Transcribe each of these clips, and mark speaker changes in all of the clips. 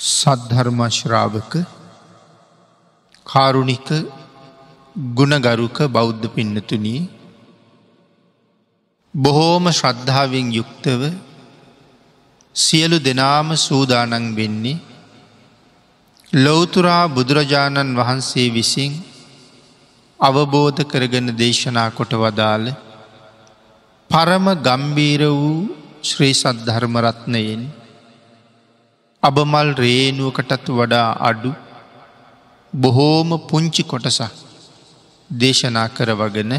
Speaker 1: සද්ධර්මශ්‍රාවක කාරුණික ගුණගරුක බෞද්ධ පින්නතුනී බොහෝම ශ්‍රද්ධාවෙන් යුක්තව සියලු දෙනාම සූදානන් වෙන්නේ ලොවතුරා බුදුරජාණන් වහන්සේ විසින් අවබෝධ කරගෙන දේශනා කොට වදාළ පරම ගම්බීර වූ ශ්‍රී සද්ධර්මරත්නයෙන් අබමල් රේනුවකටත් වඩා අඩු බොහෝම පුංචි කොටසක් දේශනා කරවගෙන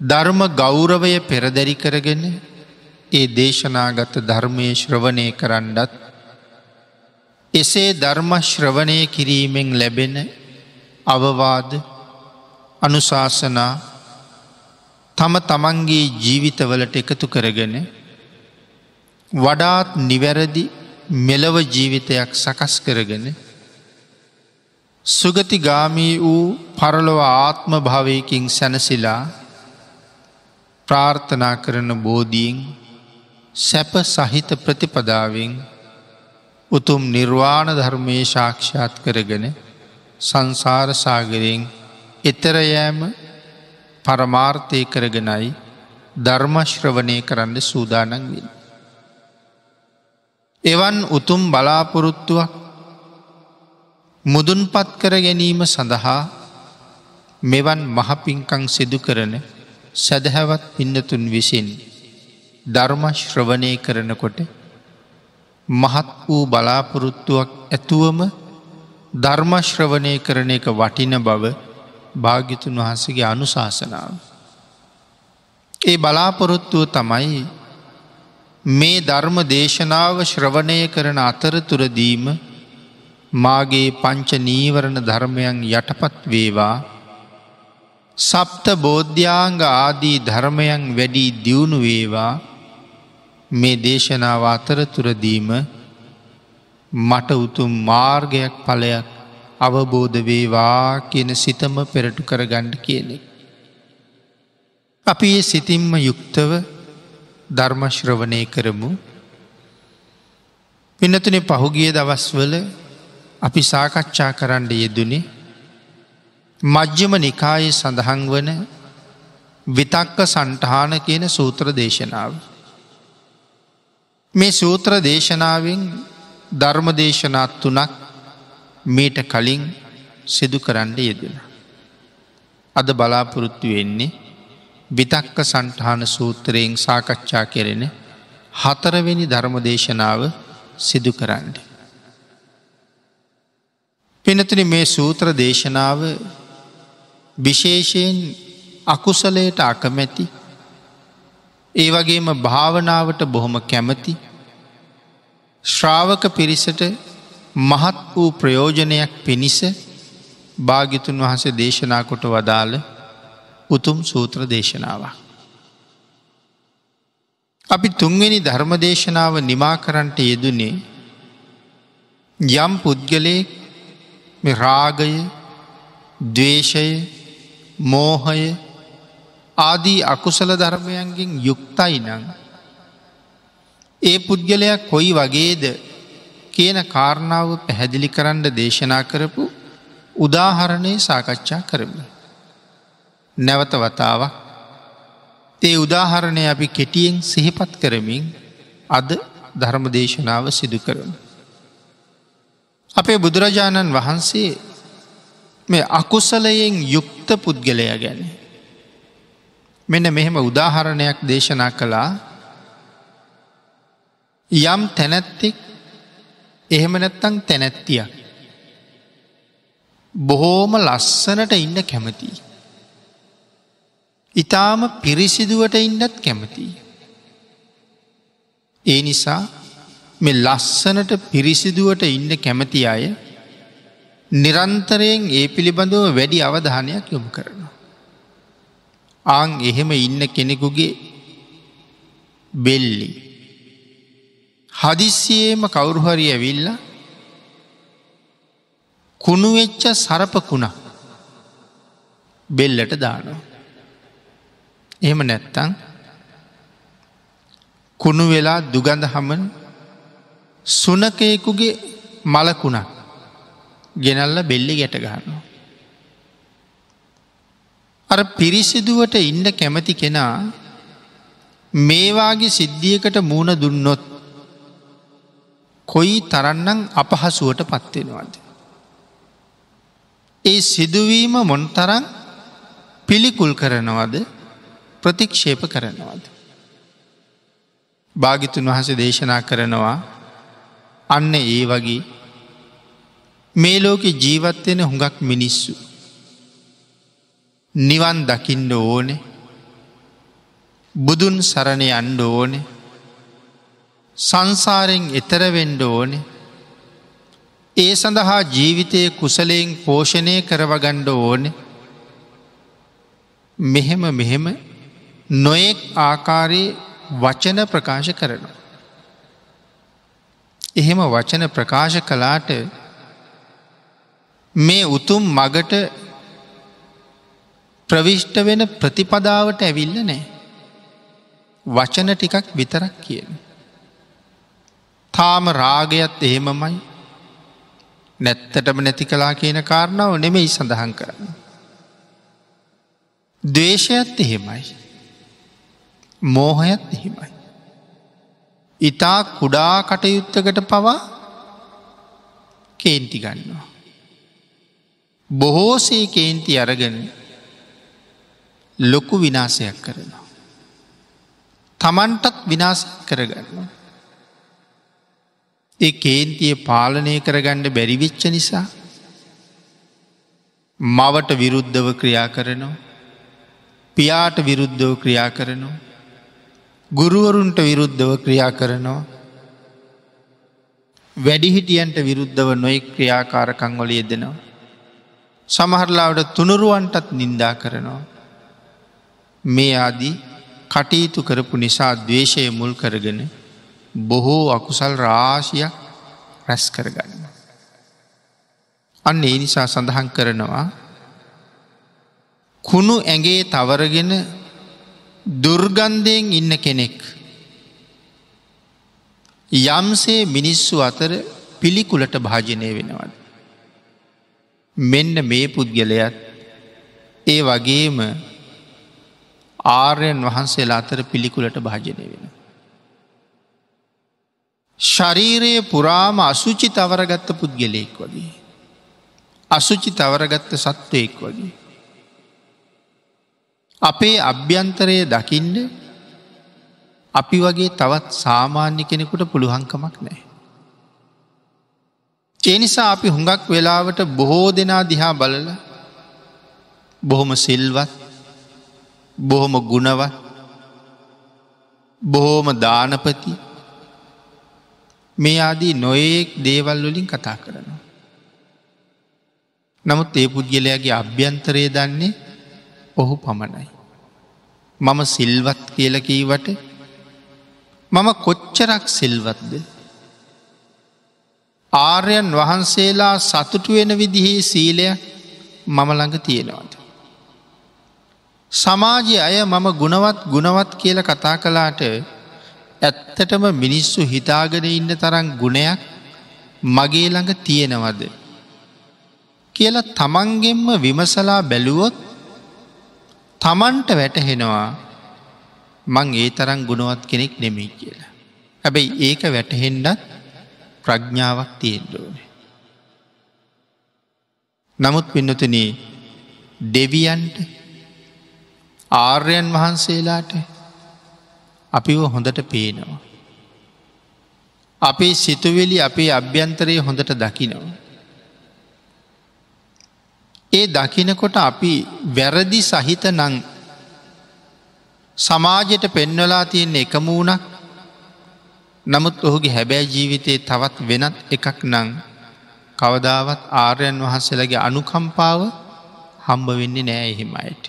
Speaker 1: ධර්ම ගෞරවය පෙරදැරි කරගෙන ඒ දේශනාගත ධර්මය ශ්‍රවණය කරන්නත් එසේ ධර්මශ්‍රවණය කිරීමෙන් ලැබෙන අවවාද අනුශාසනා තම තමන්ගේ ජීවිතවලට එකතු කරගෙන වඩාත් නිවැරදි මෙලව ජීවිතයක් සකස් කරගෙන සුගතිගාමී වූ පරලොව ආත්ම භාවයකින් සැනසිලා ප්‍රාර්ථනා කරන බෝධීන් සැප සහිත ප්‍රතිපදාවෙන් උතුම් නිර්වාණ ධර්මය ශාක්ෂාත් කරගෙන සංසාරසාගරයෙන් එතරයෑම පරමාර්ථය කරගෙනයි ධර්මශ්‍රවනය කරන්න සූදානන් වෙන. එවන් උතුම් බලාපොරොත්තුවක් මුදුන්පත් කර ගැනීම සඳහා මෙවන් මහපින්කං සිදු කරන සැදහැවත් පින්නතුන් විසින් ධර්මශ්‍රවනය කරනකොට මහත් වූ බලාපොරොත්තුවක් ඇතුවම ධර්මශ්‍රවනය කරන එක වටින බව භාගිතුන් වහන්සගේ අනුශාසනාව. ඒ බලාපොරොත්තුව තමයි මේ ධර්ම දේශනාව ශ්‍රවණය කරන අතරතුරදීම මාගේ පංච නීවරණ ධර්මයන් යටපත් වේවා සප්ත බෝධ්‍යාංග ආදී ධර්මයන් වැඩී දියුණු වේවා මේ දේශනාව අතරතුරදීම මට උතුම් මාර්ගයක් පලයක් අවබෝධ වේවා කියන සිතම පෙරටු කරගණ්ඩ කියනෙ. අපි ඒ සිතින්ම යුක්තව ධර්මශ්‍රවනය කරමු. පිනතුනෙ පහුගිය දවස්වල අපි සාකච්ඡා කරන්න යෙදනේ මජ්්‍යම නිකායේ සඳහන් වන විතක්ක සන්ටහාන කියන සූත්‍ර දේශනාව. මේ සූත්‍ර දේශනාවෙන් ධර්ම දේශනාත් තුනක් මීට කලින් සිදු කරන්න යෙදෙන. අද බලාපොරොත්තු වෙන්නේ විතක්ක සන්ටහන සූත්‍රයෙන් සාකච්ඡා කෙරෙන හතරවෙනි ධර්මදේශනාව සිදු කරන්න. පිනතුන මේ සූත්‍ර දේශනාව විශේෂයෙන් අකුසලයට අකමැති ඒ වගේම භාවනාවට බොහොම කැමති ශ්‍රාවක පිරිසට මහත් වූ ප්‍රයෝජනයක් පිණිස භාගිතුන් වහස දේශනා කොට වදාළ උතුම් සූත්‍ර දේශනාව. අපි තුන්වෙනි ධර්මදේශනාව නිමා කරන්නට යෙදුනේ යම් පුද්ගලය රාගය දවේශය මෝහය ආදී අකුසල ධර්මයන්ගෙන් යුක්තයි නං. ඒ පුද්ගලයක් කොයි වගේද කියන කාරණාව පැහැදිලි කරන්න දේශනා කරපු උදාහරණය සාකච්ඡා කරමි. නැවත වතාවක් ඒ උදාහරණය අපි කෙටියෙන් සිහිපත් කරමින් අද ධර්මදේශනාව සිදු කරන. අපේ බුදුරජාණන් වහන්සේ මේ අකුසලයෙන් යුක්ත පුද්ගලය ගැන. මෙන මෙහෙම උදාහරණයක් දේශනා කළා යම් තැනැත්තෙක් එහෙම නැත්තං තැනැත්තියක්. බොහෝම ලස්සනට ඉන්න කැමතියි. ඉතාම පිරිසිදුවට ඉන්නත් කැමතියි. ඒ නිසා මෙ ලස්සනට පිරිසිදුවට ඉන්න කැමති අය නිරන්තරයෙන් ඒ පිළිබඳව වැඩි අවධානයක් යොමු කරනවා. ආං එහෙම ඉන්න කෙනෙකුගේ බෙල්ලි. හදිස්සියේම කවුරුහරි ඇවිල්ල කුණුවෙච්ච සරපකුණ බෙල්ලට දානවා. එහෙම නැත්තං කුණු වෙලා දුගඳ හමන් සුනකයෙකුගේ මලකුණක් ගෙනල්ල බෙල්ලි ගැට ගන්නවා. අර පිරිසිදුවට ඉන්න කැමති කෙනා මේවාගේ සිද්ධියකට මූුණ දුන්නොත් කොයි තරන්නම් අපහසුවට පත්වෙනවාද. ඒ සිදුවීම මොන්තරන් පිළිකුල් කරනවද ප්‍රතික්ෂේප කරනවද. භාගිතුන් වහස දේශනා කරනවා අන්න ඒ වගේ මේ ලෝකෙ ජීවත්වෙන හුඟක් මිනිස්සු. නිවන් දකිින්ඩ ඕනෙ බුදුන් සරණය අන්ඩ ඕනෙ සංසාරෙන් එතරවෙන්ඩ ඕනෙ ඒ සඳහා ජීවිතය කුසලයෙන් පෝෂණය කරවගණ්ඩ ඕනෙ මෙහෙම මෙහෙම නොයෙක් ආකාරයේ වචන ප්‍රකාශ කරනවා. එහෙම වචන ප්‍රකාශ කලාට මේ උතුම් මගට ප්‍රවිෂ්ට වෙන ප්‍රතිපදාවට ඇවිල්ල නෑ. වචන ටිකක් විතරක් කියන. තාම රාගයත් එහෙමමයි නැත්තටම නැති කලා කියන කාරණාව නෙමෙයි සඳහන් කරන්න. දේශයත් එහෙමයි. මෝහයත් එහෙමයි. ඉතා කුඩා කටයුත්තකට පවා කේන්ති ගන්නවා. බොහෝසේ කේන්ති අරගෙන ලොකු විනාසයක් කරනවා. තමන්ටත් විනාසයක් කරගන්නවා. ඒ කේන්තිය පාලනය කරගණ්ඩ බැරිවිච්ච නිසා මවට විරුද්ධව ක්‍රියා කරනවා පියාට විරුද්ධව ක්‍රියා කරනවා ගුරුවරුන්ට විරුද්ධව ක්‍රියා කරනවා වැඩිහිටියන්ට විරුද්ධව නොයෙක් ක්‍රියාකාරකංවල යෙදෙනවා. සමහරලාවට තුනුරුවන්ටත් නින්දා කරනවා. මේ ආදී කටයුතු කරපු නිසා දවේශය මුල් කරගෙන බොහෝ අකුසල් රාශියක් රැස් කරගන්න. අන්න ඒ නිසා සඳහන් කරනවා කුණු ඇගේ තවරගෙන දුර්ගන්ධයෙන් ඉන්න කෙනෙක්. යම්සේ මිනිස්සු අතර පිළිකුලට භාජනය වෙනවද. මෙන්න මේ පුද්ගලයත් ඒ වගේම ආර්යන් වහන්සේලා අතර පිළිකුලට භාජනය වෙන. ශරීරයේ පුරාම අසුචි තවරගත්ත පුද්ගලයෙක් වගේ. අසුචි තවරගත්ත සත්වයෙක් වගේ. අපේ අභ්‍යන්තරය දකිින්ඩ අපි වගේ තවත් සාමාන්‍ය කෙනෙකුට පුළුවන්කමක් නෑ. ඒනිසා අපි හුඟක් වෙලාවට බොහෝ දෙනා දිහා බලල බොහොම සිල්වත් බොහොම ගුණවත් බොහෝම දානපති මේ ආදී නොයෙක් දේවල් වලින් කතා කරනවා. නමුත් ඒ පුද්ගලයාගේ අභ්‍යන්තරය දන්නේ ඔහු පමණයි. මම සිල්වත් කියලකීවට මම කොච්චරක් සිල්වත්ද. ආර්යන් වහන්සේලා සතුටු වෙන විදිහේ සීලයක් මම ළඟ තියෙනවාද. සමාජය අය මම ගුණවත් ගුණවත් කියල කතා කලාට ඇත්තටම මිනිස්සු හිතාගෙන ඉන්න තරම් ගුණයක් මගේ ළඟ තියෙනවද. කියලා තමන්ගෙන්ම විමසලා බැලුවොත් තමන්ට වැටහෙනවා මං ඒ තරම් ගුණවත් කෙනෙක් නෙමෙයි කියලා. හැබැයි ඒක වැටහෙන්ඩත් ප්‍රඥාවක් තියෙන්ඩෝන. නමුත් පින්නතන දෙවියන්ට ආර්යන් වහන්සේලාට අපිව හොඳට පේනවා. අපේ සිතුවෙලි අපේ අභ්‍යන්තරය හොඳට දකිනවා. ඒ දකිනකොට අපි වැරදි සහිත නං සමාජයට පෙන්වලා තියෙන්නේ එකමූුණක් නමුත් ඔහුගේ හැබෑ ජීවිතයේ තවත් වෙනත් එකක් නං කවදාවත් ආර්යන් වහන්සේලගේ අනුකම්පාව හම්බ වෙන්නේ නෑ එහෙමයට.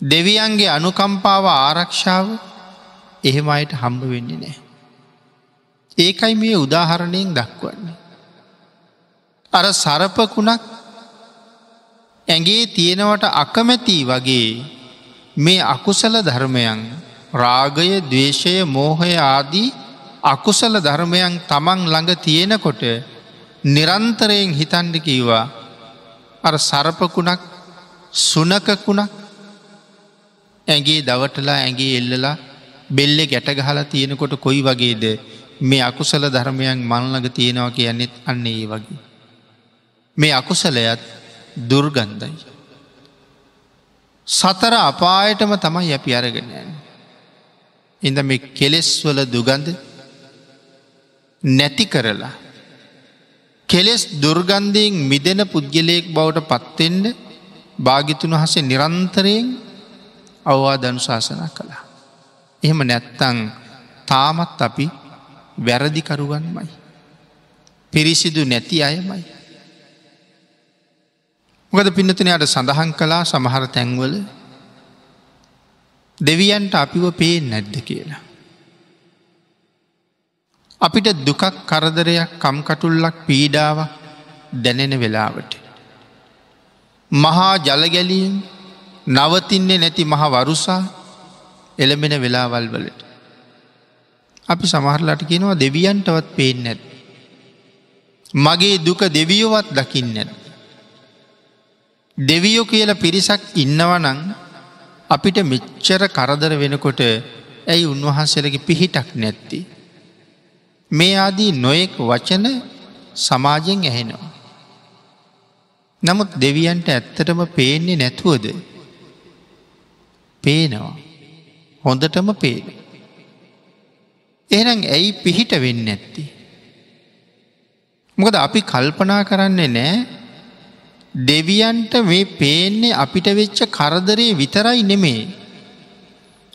Speaker 1: දෙවියන්ගේ අනුකම්පාව ආරක්ෂාව එහෙම අයට හම්බ වෙන්නේ නෑ. ඒකයි මේ උදාහරණයෙන් දක්වන්නේ. අර සරපකුණක් ඇගේ තියෙනවට අකමැති වගේ මේ අකුසල ධර්මයන් රාගය දවේශය මෝහය ආදී අකුසල ධර්මයන් තමන් ළඟ තියෙනකොට නිරන්තරයෙන් හිතන්ඩ කීවා අර සරපකුණක් සුනකකුණක් ඇගේ දවටලා ඇගේ එල්ලලා බෙල්ලෙ ගැටගහලා තියෙනකොට කොයි වගේද මේ අකුසල ධර්මයන් මල්ලඟ තියෙනවා කියන්නෙත් අන්න ඒ වගේ. මේ අකුසලයත් දුර්ගන්ධයි. සතර අපායටම තමයි අපි අරගෙනයන්. ඉඳ මේ කෙලෙස්වල දුගන්ධ නැති කරලා. කෙලෙස් දුර්ගන්ධයෙන් මිදෙන පුද්ගලයෙක් බවට පත්තෙන්ට භාගිතුන් වහසේ නිරන්තරයෙන් අවවා දනු ශාසනා කළා. එහෙම නැත්තං තාමත් අපි වැරදිකරුවන්මයි. පිරිසිදු නැති අයමයි. මොකද පින්නතුනයට සඳහන් කලා සමහර තැන්වල දෙවියන්ට අපිව පේෙන් නැද්ද කියලා. අපිට දුකක් කරදරයක් කම්කටුල්ලක් පීඩාවක් දැනෙන වෙලාවට. මහා ජලගැලියෙන් නවතින්නේ නැති මහ වරුසා එළඹෙන වෙලාවල් වලට. අපි සමහරලට කියෙනවා දෙවියන්ටවත් පේෙන් නැත්. මගේ දුක දෙවියෝවත් දකින්න නැත්. දෙවියෝ කියල පිරිසක් ඉන්නවනං අපිට මෙච්චර කරදර වෙනකොට ඇයි උන්වහන්සේලගේ පිහිටක් නැත්ති. මේ ආදී නොයෙක් වචන සමාජයෙන් ඇහෙනවා. නමුත් දෙවියන්ට ඇත්තටම පේන්නේ නැතුවද. පේනවා. හොඳටම පේන. එහනම් ඇයි පිහිට වෙන්න ඇත්ති. මොකද අපි කල්පනා කරන්නේ නෑ දෙවියන්ට මේ පේන්නේ අපිට වෙච්ච කරදරේ විතරයි නෙමේ.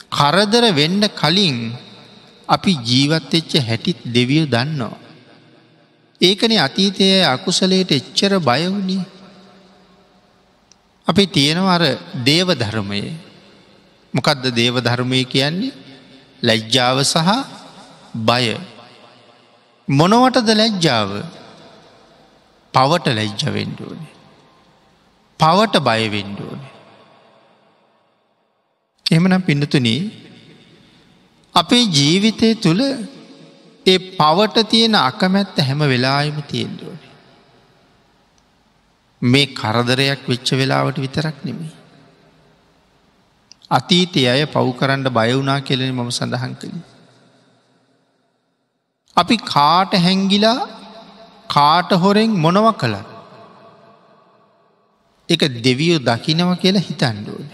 Speaker 1: කරදර වෙන්න කලින් අපි ජීවත්වෙච්ච හැටිත් දෙවියෝ දන්නවා. ඒකන අතීතය අකුසලයට එච්චර බයවුණේ. අපි තියෙනවා අර දේව ධර්මයේ. මොකදද දේව ධර්මය කියන්නේ ලැජ්ජාව සහ බය. මොනවටද ලැජ්ජාව පවට ලැජ්ජ වෙන්ඩුවනේ. පවට බයවෙන්ඩුවන. එමනම් පිඩතුනී අපේ ජීවිතය තුළ ඒ පවට තියෙන අකමැත්ත හැම වෙලායම තියෙන්දුවන. මේ කරදරයක් වෙච්ච වෙලාවට විතරක් නෙමේ. අතීතය අය පව් කරන්න බයවුනා කෙලෙන මම සඳහන් කළි. අපි කාට හැංගිලා කාට හොරෙන් මොනව කළත් එක දෙවියෝ දකිනව කියලා හිතන්ඩුවන.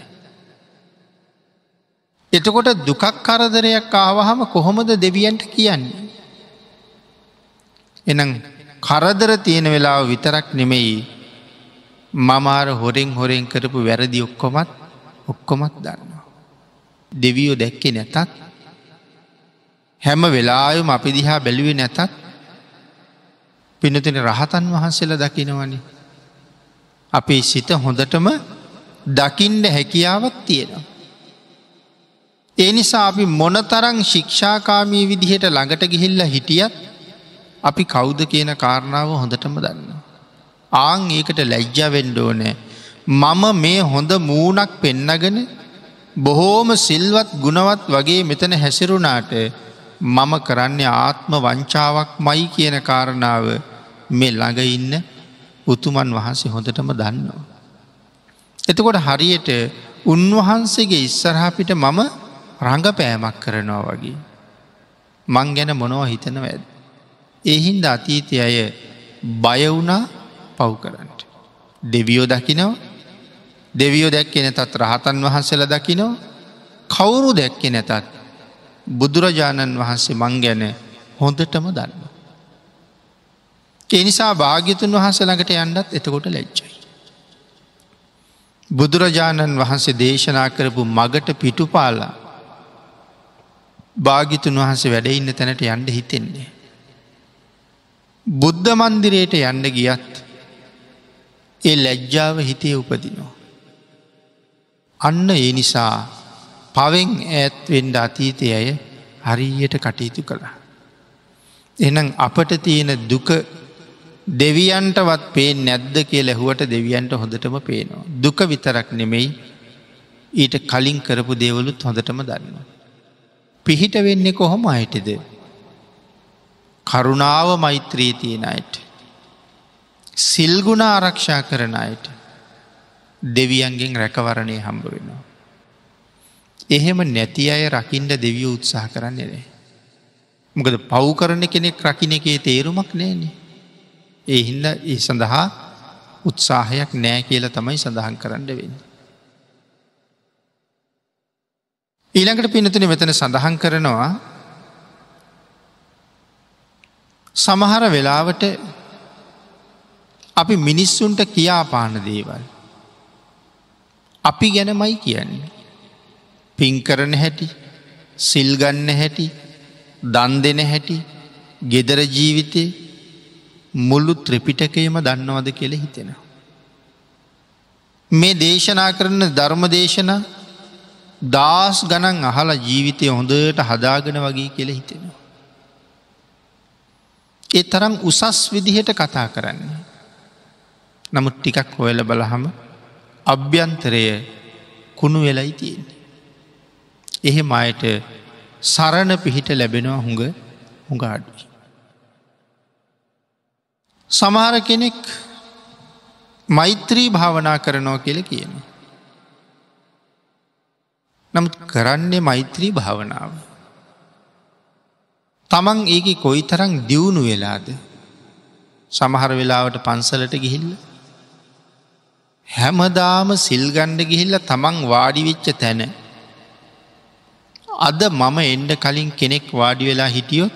Speaker 1: එතකොට දුකක් කරදරයක් ආවහම කොහොමද දෙවියන්ට කියන්නේ. එනම් කරදර තියෙන වෙලාව විතරක් නෙමෙයි මමාර හොරෙන් හොරෙන් කරපු වැරදි ඔක්කොමත් ඔක්කොමත් දන්නවා. දෙවියෝ දැක්කේ නැතත් හැම වෙලායුම අපි දිහා බැලුවේ නැතත් පිනතින රහතන් වහන්සේලා දකිනවනේ අපේ සිත හොඳටම දකින්ඩ හැකියාවත් තියෙනවා. ඒ නිසා අපි මොනතරං ශික්ෂාකාමී විදිහට ළඟට ගිහිල්ල හිටියත් අපි කෞුද කියන කාරණාව හොඳටම දන්න. ආං ඒකට ලැජ්ජාවෙන්ඩෝ නෑ මම මේ හොඳ මූනක් පෙන්නගෙන බොහෝම සිල්වත් ගුණවත් වගේ මෙතන හැසිරුණාට මම කරන්නේ ආත්ම වංචාවක් මයි කියන කාරණාව මේ ළඟ ඉන්න උතුමන් වහන්සේ හොඳටම දන්නවා. එතකොට හරියට උන්වහන්සේගේ ඉස්සරහාපිට මම රඟපෑමක් කරනවා වගේ. මං ගැන මොනව හිතනව ඇද. එහින්ද අතීතය අය බයවුනා පව් කරන්නට. දෙවියෝ දකිනව දෙවියෝ දැක්කෙන තත් රහතන් වහන්සේල දකිනෝ කවුරු දැක්කෙ නැතත් බුදුරජාණන් වහන්සේ මං ගැන හොඳටම දන්න. එනිසා භාග්‍යතුන් වහන්ස ළඟට යන්නත් එතකොට ලැච්චයි. බුදුරජාණන් වහන්සේ දේශනා කරපු මගට පිටුපාලා භාගිතුන් වහන්සේ වැඩඉන්න තැනට යන්ඩ හිතෙන්නේ. බුද්ධ මන්දිරයට යන්න ගියත් ඒ ලැජ්ජාව හිතේ උපදිනවා. අන්න ඒ නිසා පවෙන් ඇත්වෙන්ඩ අතීතය අය හරියට කටයුතු කළා. එනම් අපට තියෙන දුක දෙවියන්ටවත් පේ නැද්ද කිය ලැහුවට දෙවියන්ට හොඳටම පේනවා. දුක විතරක් නෙමෙයි ඊට කලින් කරපු දේවලුත් හොඳටම දන්න. පිහිට වෙන්නේ කොහොම අයටද. කරුණාව මෛත්‍රී තියෙන අයට. සිල්ගුණ ආරක්ෂා කරන අයට දෙවියන්ගෙන් රැකවරණය හම්බ වෙනවා. එහෙම නැති අය රකිින්ට දෙවිය උත්සාහ කරන්නේ නෑ. මොකද පව් කරන කෙනෙක් රකින එකේ තේරුමක් නෑනේ. ඒ හින්ද ඒ සඳහා උත්සාහයක් නෑ කියල තමයි සඳහන් කරන්න වෙන්න. ඊළඟට පිනතුන මෙතන සඳහන් කරනවා සමහර වෙලාවට අපි මිනිස්සුන්ට කියාපාන දේවල්. අපි ගැනමයි කියන්නේ. පින් කරන හැටි සිල්ගන්න හැටි දන් දෙන හැටි ගෙදර ජීවිතය මුල්ලු ත්‍රිපිටකයම දන්නවද කියල හිතෙන. මේ දේශනා කරන ධර්ම දේශන දස් ගණන් අහලා ජීවිතය හොඳට හදාගෙන වගේ කියල හිතෙනවා. ඒ තරම් උසස් විදිහට කතා කරන්න. නමුත් ටිකක් හොයල බලහම අභ්‍යන්තරය කුණු වෙලයි තියෙන්නේ. එහෙම අයට සරණ පිහිට ලැබෙනවා හුඟ හුඟ අඩුයි. සමහර කෙනෙක් මෛත්‍රී භාවනා කරනවා කියල කියනවා. නමුත් කරන්නේ මෛත්‍රී භාවනාව. තමන් ඒක කොයි තරං දියුණු වෙලාද සමහර වෙලාවට පන්සලට ගිහිල්ල. හැමදාම සිල්ගණ්ඩ ගිහිල්ල තමන් වාඩිවිච්ච තැන අද මම එන්ඩ කලින් කෙනෙක් වාඩි වෙලා හිටියොත්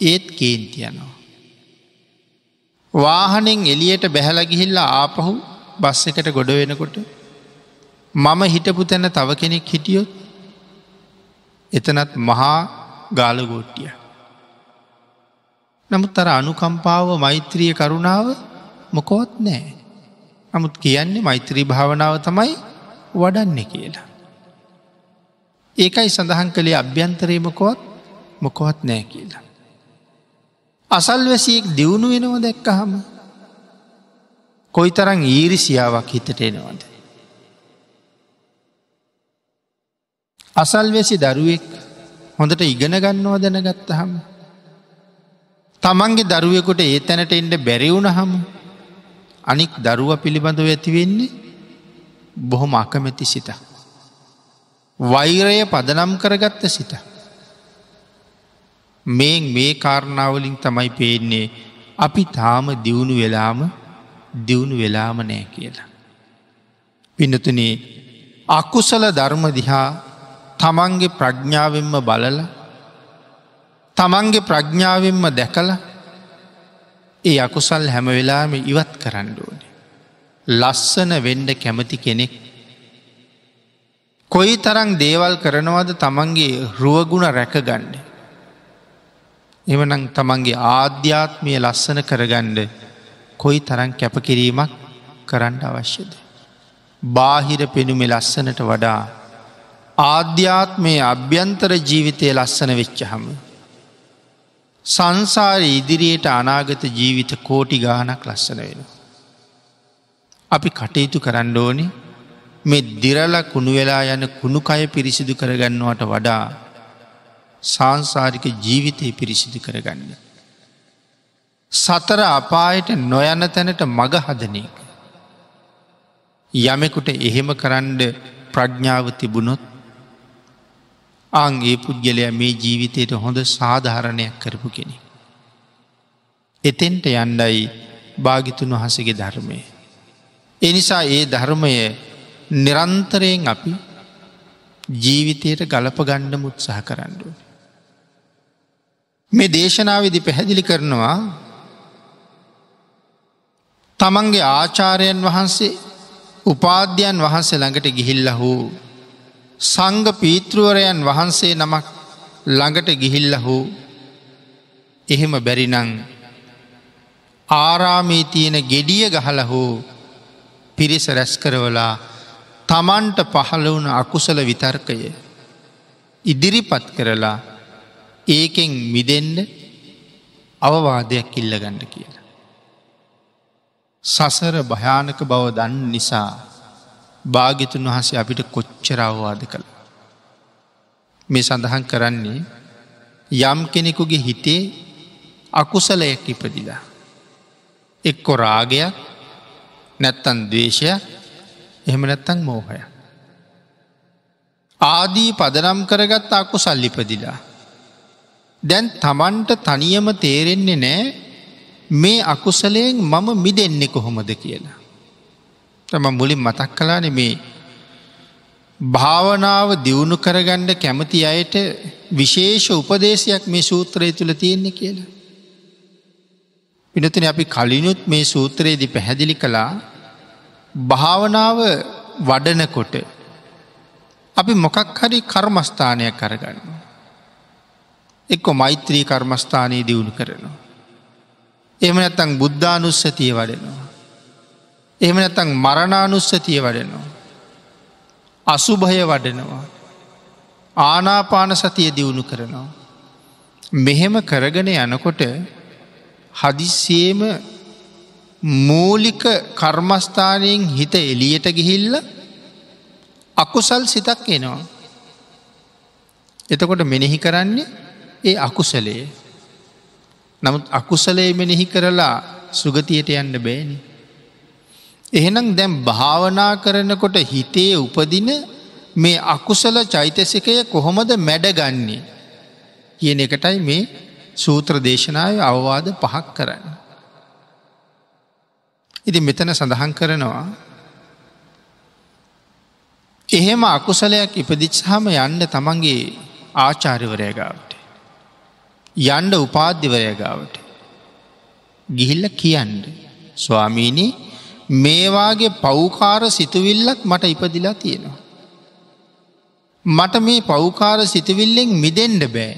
Speaker 1: ඒත් කේන්තියනවා. වාහනෙන් එලියට බැහල ගිහිල්ලා ආපහු බස් එකට ගොඩ වෙනකොට මම හිටපු තැන තව කෙනෙක් හිටියොත් එතනත් මහා ගාලගෝට්ටිය. නමුත් අර අනුකම්පාව මෛත්‍රිය කරුණාව මොකොත් නෑ. නමුත් කියන්නේ මෛත්‍රී භාවනාව තමයි වඩන්න කියලා. ඒකයි සඳහන් කළේ අභ්‍යන්තරයමකොත් මොකොත් නෑ කියලා. අසල්වැසියෙක් දියුණු වෙනව දැක්කහම කොයි තරං ඊරිසියාවක් හිතට එනවද. අසල්වැසි දරුවෙක් හොඳට ඉගෙන ගන්නවා දැනගත්තහම. තමන්ගේ දරුවෙකුට ඒ තැනට එන්ඩ බැරිවුණ හම අනික් දරුව පිළිබඳව ඇතිවෙන්නේ බොහොම අකමැති සිතක්. වෛරය පදනම් කරගත්ත සිත. මේ මේ කාරණාවලින් තමයි පේන්නේ අපි තාම දියුණු වෙලාම දියුණු වෙලාම නෑ කියලා. පිනතුනේ අකුසල ධර්ම දිහා තමන්ගේ ප්‍රඥාවෙන්ම බලල තමන්ගේ ප්‍රඥාවෙන්ම දැකල ඒ අකුසල් හැම වෙලාම ඉවත් කරන්න ඕනේ. ලස්සන වෙන්ඩ කැමති කෙනෙක් කොයි තරං දේවල් කරනවද තමන්ගේ රුවගුණ රැකගණ්ඩ. එමනං තමන්ගේ ආධ්‍යාත්මය ලස්සන කරගණ්ඩ කොයි තරං කැපකිරීමක් කරන්න අවශ්‍යද. බාහිර පෙනුමෙ ලස්සනට වඩා ආධ්‍යාත්මය අභ්‍යන්තර ජීවිතය ලස්සන වෙච්චහම. සංසාර ඉදිරියට අනාගත ජීවිත කෝටි ගානක් ලස්සන වෙන. අපි කටයුතු කරන්න ඕනේ මේ දිරල කුණු වෙලා යන කුණුකය පිරිසිදු කරගන්නවට වඩා සංසාරික ජීවිතය පිරිසිදු කරගන්න. සතර අපායට නොයන තැනට මග හදන එක. යමෙකුට එහෙම කරන්ඩ ප්‍රඥාව තිබුණොත් අංගේ පුද්ගලය මේ ජීවිතයට හොඳ සාධාරණයක් කරපු කෙනෙ. එතෙන්ට යන්ඩයි භාගිතුන් වහසගේ ධර්මය. එනිසා ඒ ධර්මය නිරන්තරයෙන් අපි ජීවිතයට ගලප ගණ්ඩ මුත්සාහ කරන්නඩු. මේ දේශනාවදි පැහැදිලි කරනවා තමන්ගේ ආචාරයන් වහන්සේ උපාධ්‍යයන් වහන්සේ ළඟට ගිහිල්ල හෝ සංග පීතෘවරයන් වහන්සේ නමක් ළඟට ගිහිල්ල හෝ එහෙම බැරිනං ආරාමී තියෙන ගෙඩිය ගහල හෝ පිරිස රැස් කරවලා තමන්ට පහළ වුණ අකුසල විතර්කය ඉදිරිපත් කරලා ඒකෙන් මිදෙන්ඩ අවවාදයක් ඉල්ලගණ්ඩ කියලා. සසර භයානක බව දන්න නිසා භාගිතුන් වහසේ අපිට කොච්චරවවාද කළ. මේ සඳහන් කරන්නේ යම් කෙනෙකුගේ හිතේ අකුසලයක් ඉපදිලා. එක්කො රාගයක් නැත්තන් දවේශයක් එහෙම නැත්තං මෝහය. ආදී පදනම් කරගත් අකු සල්ලිපදිලා. දැන් තමන්ට තනියම තේරෙන්නේ නෑ මේ අකුසලයෙන් මම මිදෙන්නේ කොහොමද කියලා. තම මුලින් මතක් කලාන මේ භාවනාව දියුණු කරගණ්ඩ කැමති අයට විශේෂ උපදේශයක් මේ සූත්‍රය තුළ තියෙන්නේ කියලා. පිනතින අපි කලිනුත් මේ සූත්‍රයේදි පැහැදිලි කළා භාවනාව වඩනකොට අපි මොකක් හරි කර්මස්ථානයක් කරගන්න. එක්කො මෛත්‍රී කර්මස්ථානයේ දියුණු කරනවා. එම නැත්තං බුද්ධානුස්සතිය වඩනවා. එහම නැතං මරණානුස්සතිය වඩනවා. අසුභය වඩනවා. ආනාපාන සතිය දියුණු කරනවා. මෙහෙම කරගෙන යනකොට හදිස්සේම මූලික කර්මස්ථානයෙන් හිත එලියට ගිහිල්ල අකුසල් සිතක් එනවා. එතකොට මෙනෙහි කරන්නේ ඒ අකුසලේ. නමුත් අකුසලේ මෙනෙහි කරලා සුගතියට යන්න බෑනි. එහෙනම් දැම් භාවනා කරනකොට හිතේ උපදින මේ අකුසල චෛතසිකය කොහොමද මැඩගන්නේ කියන එකටයි මේ සූත්‍ර දේශනාව අවවාද පහක් කරන්න. ඉති මෙතන සඳහන් කරනවා එහෙම අකුසලයක් ඉපදිච්හම යන්න තමන්ගේ ආචාරිවරයගාවට. යන්ඩ උපාධ්‍යවරයගාවට. ගිහිල්ල කියන්න. ස්වාමීණී මේවාගේ පෞකාර සිතුවිල්ලක් මට ඉපදිලා තියෙනවා. මට මේ පෞකාර සිතුවිල්ලෙන් මිදෙන්ඩ බෑ.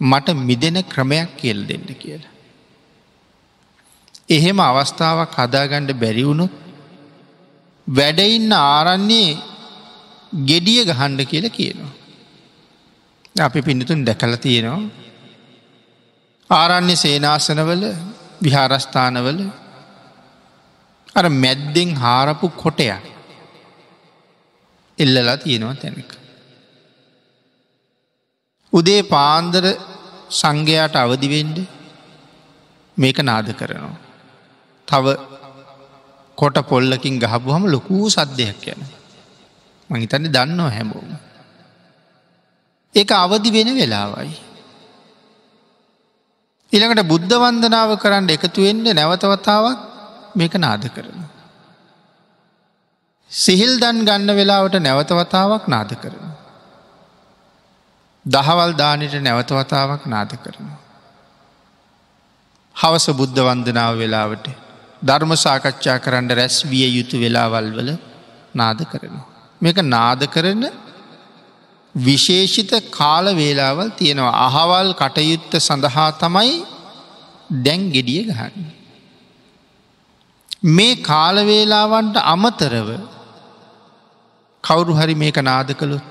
Speaker 1: මට මිදෙන ක්‍රමයක් කියල් දෙන්න කියලා. එහෙම අවස්ථාවක් හදාගණ්ඩ බැරිවුණුත් වැඩඉන්න ආරන්නේ ගෙඩිය ගහන්ඩ කියල කියනවා. අපි පිඳතුන් දැකල තියෙනවා. ආරන්නේ සේනාසනවල විහාරස්ථානවල අර මැද්දෙන් හාරපු කොටයක් එල්ලලා තියෙනවා තැනක. උදේ පාන්දර සංඝයාට අවදිවෙන්ඩ මේක නාද කරනවා. තව කොට පොල්ලකින් ගහපු හම ලොකූ සද්ධයක් යන. මහිතන්න දන්නවා හැමෝම. ඒක අවදි වෙන වෙලාවයි. ඉළඟට බුද්ධ වන්දනාව කරන්න එකතුවෙන්ට නැවතවතාවක් මේක නාද කරන. සිහිල් දන් ගන්න වෙලාවට නැවතවතාවක් නාද කරන. දහවල් දානට නැවතවතාවක් නාද කරනවා. හවස බුද්ධ වන්දනාව වෙලාවට ධර්ම සාකච්ඡා කරන්න රැස් විය යුතු වෙලාවල් වල නාද කරනවා. මේක නාද කරන විශේෂිත කාල වේලාවල් තියෙනවා අහවල් කටයුත්ත සඳහා තමයි දැන් ගෙඩිය ගහන්න. මේ කාලවේලාවන්ට අමතරව කවුරු හරි මේක නාද කළොත්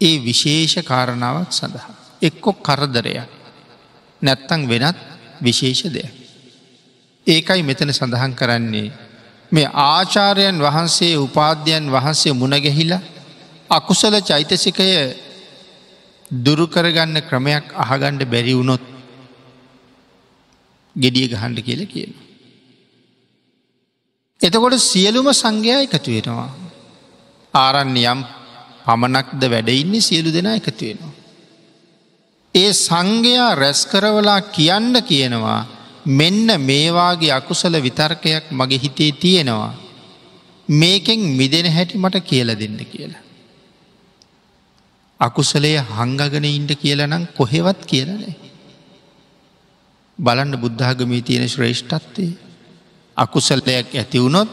Speaker 1: ඒ විශේෂ කාරණාවක් සඳහා එක්කො කරදරයක් නැත්තං වෙනත් විශේෂ දෙයක්. ඒකයි මෙතන සඳහන් කරන්නේ මේ ආචාරයන් වහන්සේ උපාධ්‍යයන් වහන්සේ මුණගැහිලා අකුසල චෛතසිකය දුරුකරගන්න ක්‍රමයක් අහගණ්ඩ බැරි වුණොත් ගෙඩිය ගහන්ඩ කියල කියන. එතකොට සියලුම සංඝයා එකතු වෙනවා. ආරන්න යම් පමණක්ද වැඩඉන්නේ සියලු දෙනා එකතු වෙනවා. ඒ සංඝයා රැස් කරවලා කියන්න කියනවා මෙන්න මේවාගේ අකුසල විතර්කයක් මගේ හිතේ තියෙනවා. මේකෙන් මිදෙන හැටි මට කියල දෙන්න කියලා. අකුසලය හංගගෙන ඉන්ට කියලනම් කොහෙවත් කියලනේ. බලන්න බුද්ධාගමී තියෙන ශ්‍රේෂ්ඨත්වය අකුසල්ලයක් ඇතිවුණොත්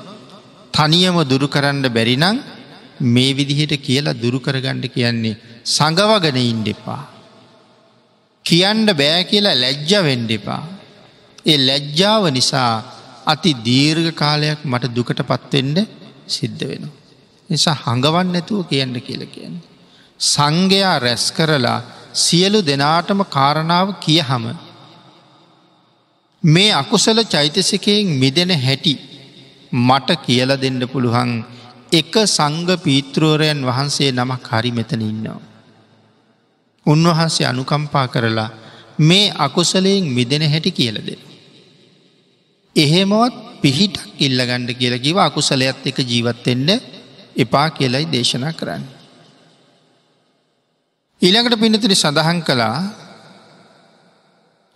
Speaker 1: තනියම දුරු කරන්න බැරිනං මේ විදිහට කියලා දුරු කරගණ්ඩ කියන්නේ සඟවගන ඉන්ඩෙපා. කියන්ඩ බෑ කියලා ලැජ්ජ වෙන්ඩෙපා. ඒ ලැජ්ජාව නිසා අති දීර්ඝ කාලයක් මට දුකට පත්වෙන්ඩ සිද්ධ වෙන. නිසා හඟවන් නැතුව කියන්න කියල කියන්න. සංඝයා රැස් කරලා සියලු දෙනාටම කාරණාව කිය හම. මේ අකුසල චෛතසිකයෙන් මිදෙන හැටි මට කියල දෙන්න පුළුවන් එක සංග පීත්‍රෝරයන් වහන්සේ නමක් හරි මෙතන ඉන්නවා. උන්වහන්සේ අනුකම්පා කරලා මේ අකුසලයෙන් මිදෙන හැටි කියලද. එහෙමවත් පිහිටක් ඉල්ලගණ්ඩ කියලා කිව අකුසලයත් එක ජීවත්වෙන්න එපා කියලයි දේශනා කරන්න. ඊළඟට පිනතිරි සඳහන් කළා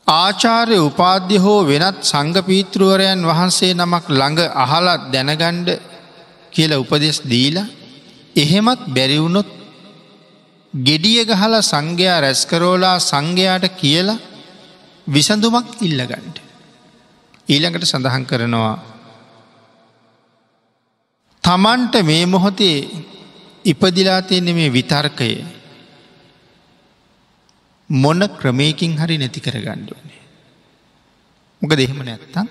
Speaker 1: ආචාර්ය උපාධ්‍ය හෝ වෙනත් සංගපීතෘවරයන් වහන්සේ නමක් ළඟ අහලත් දැනගණ්ඩ කියල උපදෙස් දීලා එහෙමත් බැරිවුණොත් ගෙඩිය ගහල සංඝයා රැස්කරෝලා සංඝයාට කියලා විසඳුමක් ඉල්ලගණ්ඩ. ඊළඟට සඳහන් කරනවා. තමන්ට මේ මොහොතේ ඉපදිලා තියෙන්නේ මේ විතර්කය මොන ක්‍රමයකින් හරි නැති කර ගණ්ඩුවනේ. මොක දෙහෙම නැත්තම්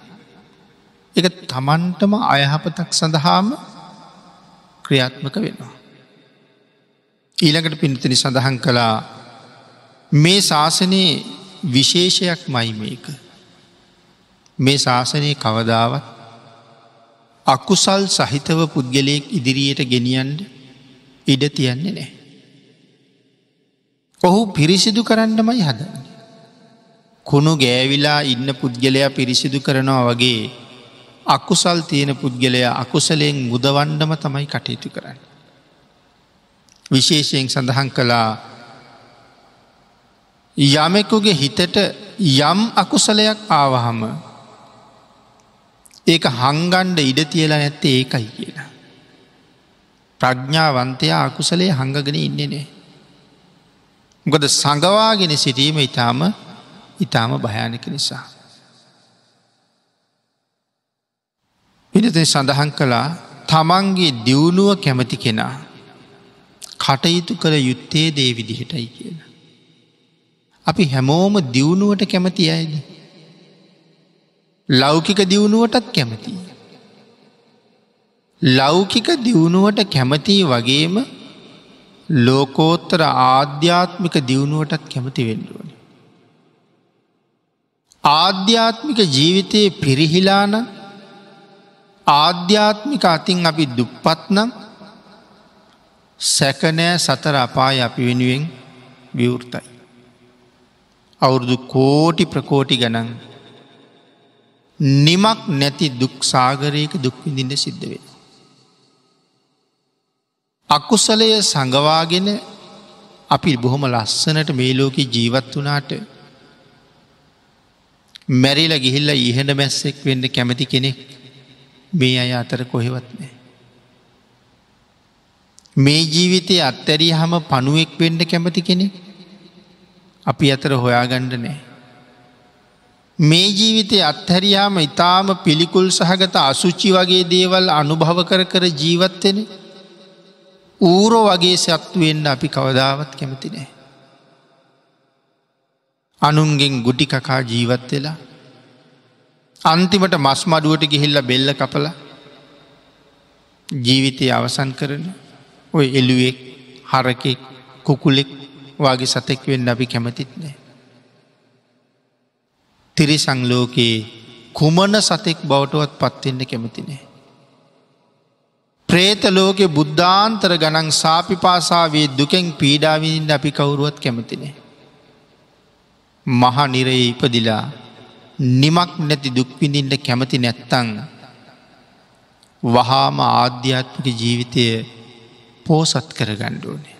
Speaker 1: එක තමන්ටම අයහපතක් සඳහාම ක්‍රියාත්මක වෙනවා. ඊළඟට පිණිතනි සඳහන් කළා මේ ශාසනයේ විශේෂයක් මයි මේක. මේ ශාසනය කවදාවත් අකුසල් සහිතව පුද්ගලයෙක් ඉදිරියට ගෙනියන්ට ඉඩ තියන්නේ නෑ. ඔහු පිරිසිදු කරන්නමයි හදන්නේ. කුණු ගෑවිලා ඉන්න පුද්ගලයා පිරිසිදු කරනවා වගේ අකුසල් තියෙන පුද්ගලයා අකුසලයෙන් මුදවන්ඩම තමයි කටයුතු කරන්න. විශේෂයෙන් සඳහන් කළා යමෙකුගේ හිතට යම් අකුසලයක් ආවහම ඒක හංගන්ඩ ඉඩ තියලා නැත්තේ ඒකයි කියලා. ප්‍රඥාවන්තයා අකුසලේ හංගගෙන ඉන්නේ නෑ. මොකද සඟවාගෙන සිටීම ඉතාම ඉතාම භයානක නිසා. පිනත සඳහන් කළා තමන්ගේ දියුණුව කැමති කෙනා කටයුතු කළ යුත්තේ දේ විදිහටයි කියන. අපි හැමෝම දියුණුවට කැමති අයද. ලෞකික දියුණුවටත් කැමති. ලෞකික දියුණුවට කැමතිී වගේම ලෝකෝත්තර ආධ්‍යාත්මික දියුණුවටත් කැමති වෙන්ඩුවන. ආධ්‍යාත්මික ජීවිතයේ පිරිහිලාන ආධ්‍යාත්මික අතින් අපි දුප්පත්නම් සැකනෑ සතර අපාය අපි වෙනුවෙන් විවෘතයි. අවුරුදු කෝටි ප්‍රකෝටි ගනන් නිමක් නැති දුක් සාගරයක දුක්විඳින්න සිද්ධ වෙන. අකුසලය සඟවාගෙන අපි බොහොම ලස්සනට මේ ලෝක ජීවත් වනාට මැරිල ගිහිල්ල ඉහට මැස්සෙක් වෙන්න කැමති කෙනෙක් මේ අය අතර කොහෙවත් නෑ. මේ ජීවිතය අත්තැරී හම පණුවෙක් වෙන්ඩ කැමති කෙනෙ අපි අතර හොයාගණ්ඩ නෑ. මේ ජීවිතය අත්හැරියාම ඉතාම පිළිකුල් සහගත අසුච්චි වගේ දේවල් අනුභව කර කර ජීවත්වෙන ඌරෝ වගේ සත්තුවෙන්න්න අපි කවදාවත් කැමති නෑ. අනුන්ගෙන් ගුටි කකා ජීවත් වෙලා අන්තිමට මස් මඩුවට ගිහිල්ල බෙල්ල කපල ජීවිතය අවසන් කරන ඔය එළුවෙක් හරකෙක් කුකුලෙක් වගේ සතෙක් වෙන්න අපි කැමතිත් නෑ. තිරි සංලෝකයේ කුමන සතෙක් බවටුවත් පත්වෙන්න කැමතිනේ. ප්‍රේත ලෝකෙ බුද්ධාන්තර ගනන් සාපිපාසාවේ දුකෙන් පීඩාවිඳ අපි කවුරුවත් කැමතිනේ. මහ නිරයේ ඉපදිලා නිමක් නැති දුක්විඳින්ට කැමති නැත්තං වහාම ආධ්‍යාත්මික ජීවිතය පෝසත් කර ගණ්ඩුවනේ.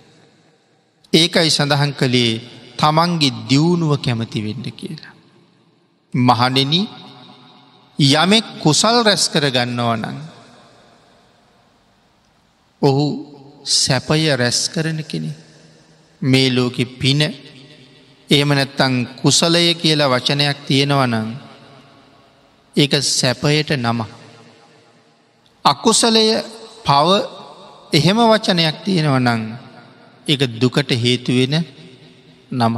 Speaker 1: ඒකයි සඳහන් කළේ තමන්ගේ දියුණුව කැමති වෙන්න කියලා. මහනෙන යමෙක් කුසල් රැස් කර ගන්නවා නං. ඔහු සැපය රැස් කරන කෙනෙ මේ ලෝකෙ පින එහෙම නැත්තං කුසලය කියලා වචනයක් තියෙනවනං ඒක සැපයට නම. අකුසලය පව එහෙම වචනයක් තියෙනව නං එක දුකට හේතුවෙන නම.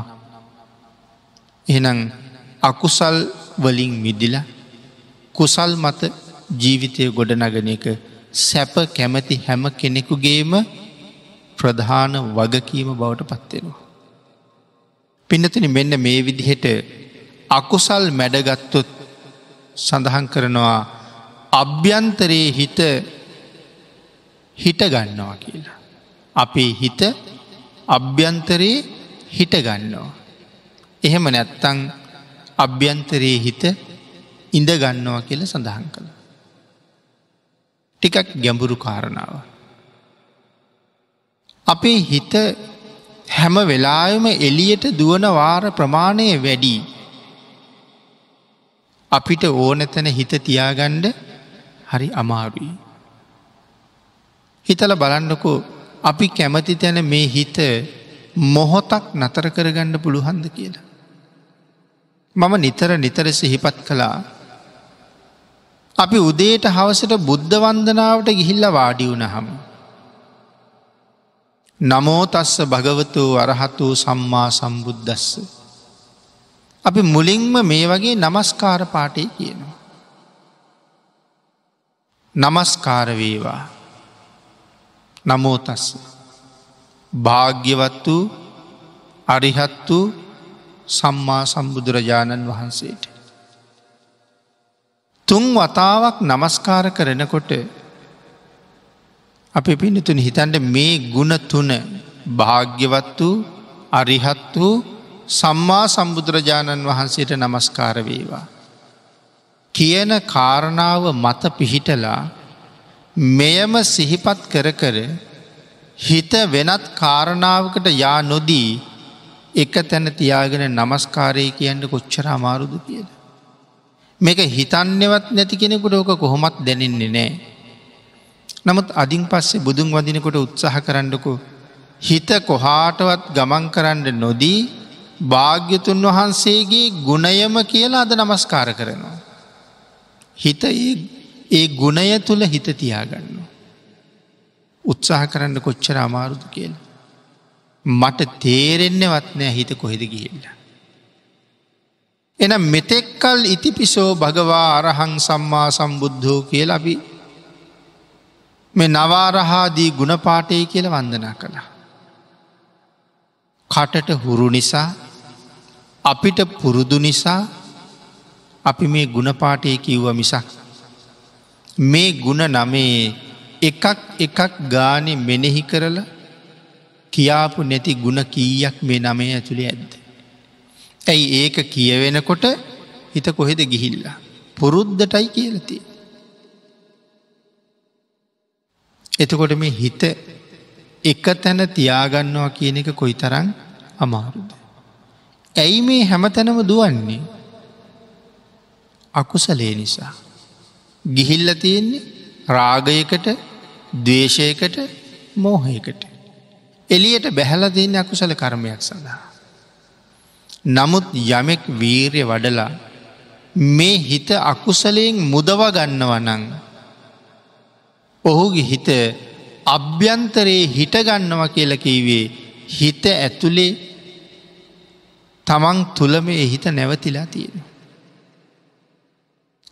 Speaker 1: එහනම් අකුසල් වලින් මිදිල කුසල් මත ජීවිතය ගොඩනගන එක සැප කැමති හැම කෙනෙකුගේම ප්‍රධාන වගකීම බවට පත්වෙනවා. පිනතින මෙන්න මේ විදිහට අකුසල් මැඩගත්තොත් සඳහන් කරනවා අභ්‍යන්තරයේ හිත හිටගන්නවා කියලා. අපේ හිත අභ්‍යන්තරයේ හිටගන්නවා. එහෙම නැත්තං අභ්‍යන්තරයේ හිත ඉඳගන්නවා කියල සඳහන් කළ. ටිකක් ගැඹුරු කාරණාව. අපේ හිත හැම වෙලායම එලියට දුවන වාර ප්‍රමාණය වැඩි. අපිට ඕනැතැන හිත තියාගණ්ඩ හරි අමාරුයි. හිතල බලන්නකෝ අපි කැමති තැන මේ හිත මොහොතක් නතර කරගණ්ඩ පුළුහන්ද කියලා. මම නිතර නිතර සිහිපත් කළා අපි උදේට හවසට බුද්ධ වන්දනාවට ගිහිල්ල වාඩි වුණහම. නමෝතස්ස භගවතු අරහතු සම්මා සම්බුද්ධස්ස. අපි මුලින්ම මේ වගේ නමස්කාර පාටය කියනවා. නමස්කාරවේවා නමෝතස්ස. භාග්‍යවත් වූ අරිහත් වූ සම්මා සම්බුදුරජාණන් වහන්සේට. තුන් වතාවක් නමස්කාර කරනකොට අපි පිණිතුන හිතන්ට මේ ගුණ තුන භාග්‍යවත් වූ අරිහත් වූ සම්මා සම්බුදුරජාණන් වහන්සේට නමස්කාර වේවා. කියන කාරණාව මත පිහිටලා මෙයම සිහිපත් කර කර හිත වෙනත් කාරණාවකට යා නොදී එක තැන තියාගෙන නමස්කාරය කියන්න කොච්චර අමාරුද කියලා. මේක හිතන්නවත් නැති කෙනෙකුට ඕක කොහොමත් දැනෙන්නේ නෑ. නමුත් අදින් පස්සේ බුදුන් වදිනකොට උත්සාහ කරන්නකු හිත කොහාටවත් ගමන් කරන්න නොදී භාග්‍යතුන් වහන්සේගේ ගුණයම කියලා අද නමස්කාර කරනවා. හිත ඒ ගුණය තුළ හිත තියාගන්න. උත්සාහ කරන්න කොච්චර අමාරුදු කියල. මට තේරෙන්නවත් නෑ හිත කොහෙද ගිහිල්ල. එන මෙතෙක්කල් ඉතිපිසෝ භගවා අරහං සම්මා සම්බුද්ධෝ කියල අපි මේ නවාරහාදී ගුණපාටය කියල වන්දනා කළා. කටට හුරු නිසා අපිට පුරුදු නිසා අපි මේ ගුණපාටය කිව්ව මිසක්. මේ ගුණ නමේ එකක් එකක් ගානෙ මෙනෙහි කරලා කියාපු නැති ගුණ කීයක් මේ නමේ ඇතුළේ ඇද්ද. ඇයි ඒක කියවෙනකොට හිත කොහෙද ගිහිල්ලා. පුරුද්ධටයි කියලති. එතකොට මේ හිත එක තැන තියාගන්නවා කියන එක කොයි තරං අමාරුද. ඇයි මේ හැමතැනම දුවන්නේ අකුසලේ නිසා. ගිහිල්ල තියෙන්නේ රාගයකට දවේශයකට මෝහයකට. එලියට බැහල තියන්න අකුසල කර්මයක් සඳහා. නමුත් යමෙක් වීරය වඩලා මේ හිත අකුසලයෙන් මුදව ගන්නවනං. ඔහුගේ හිත අභ්‍යන්තරයේ හිටගන්නවා කියලකිවේ හිත ඇතුළේ තමන් තුළම ඒ හිත නැවතිලා තියෙන.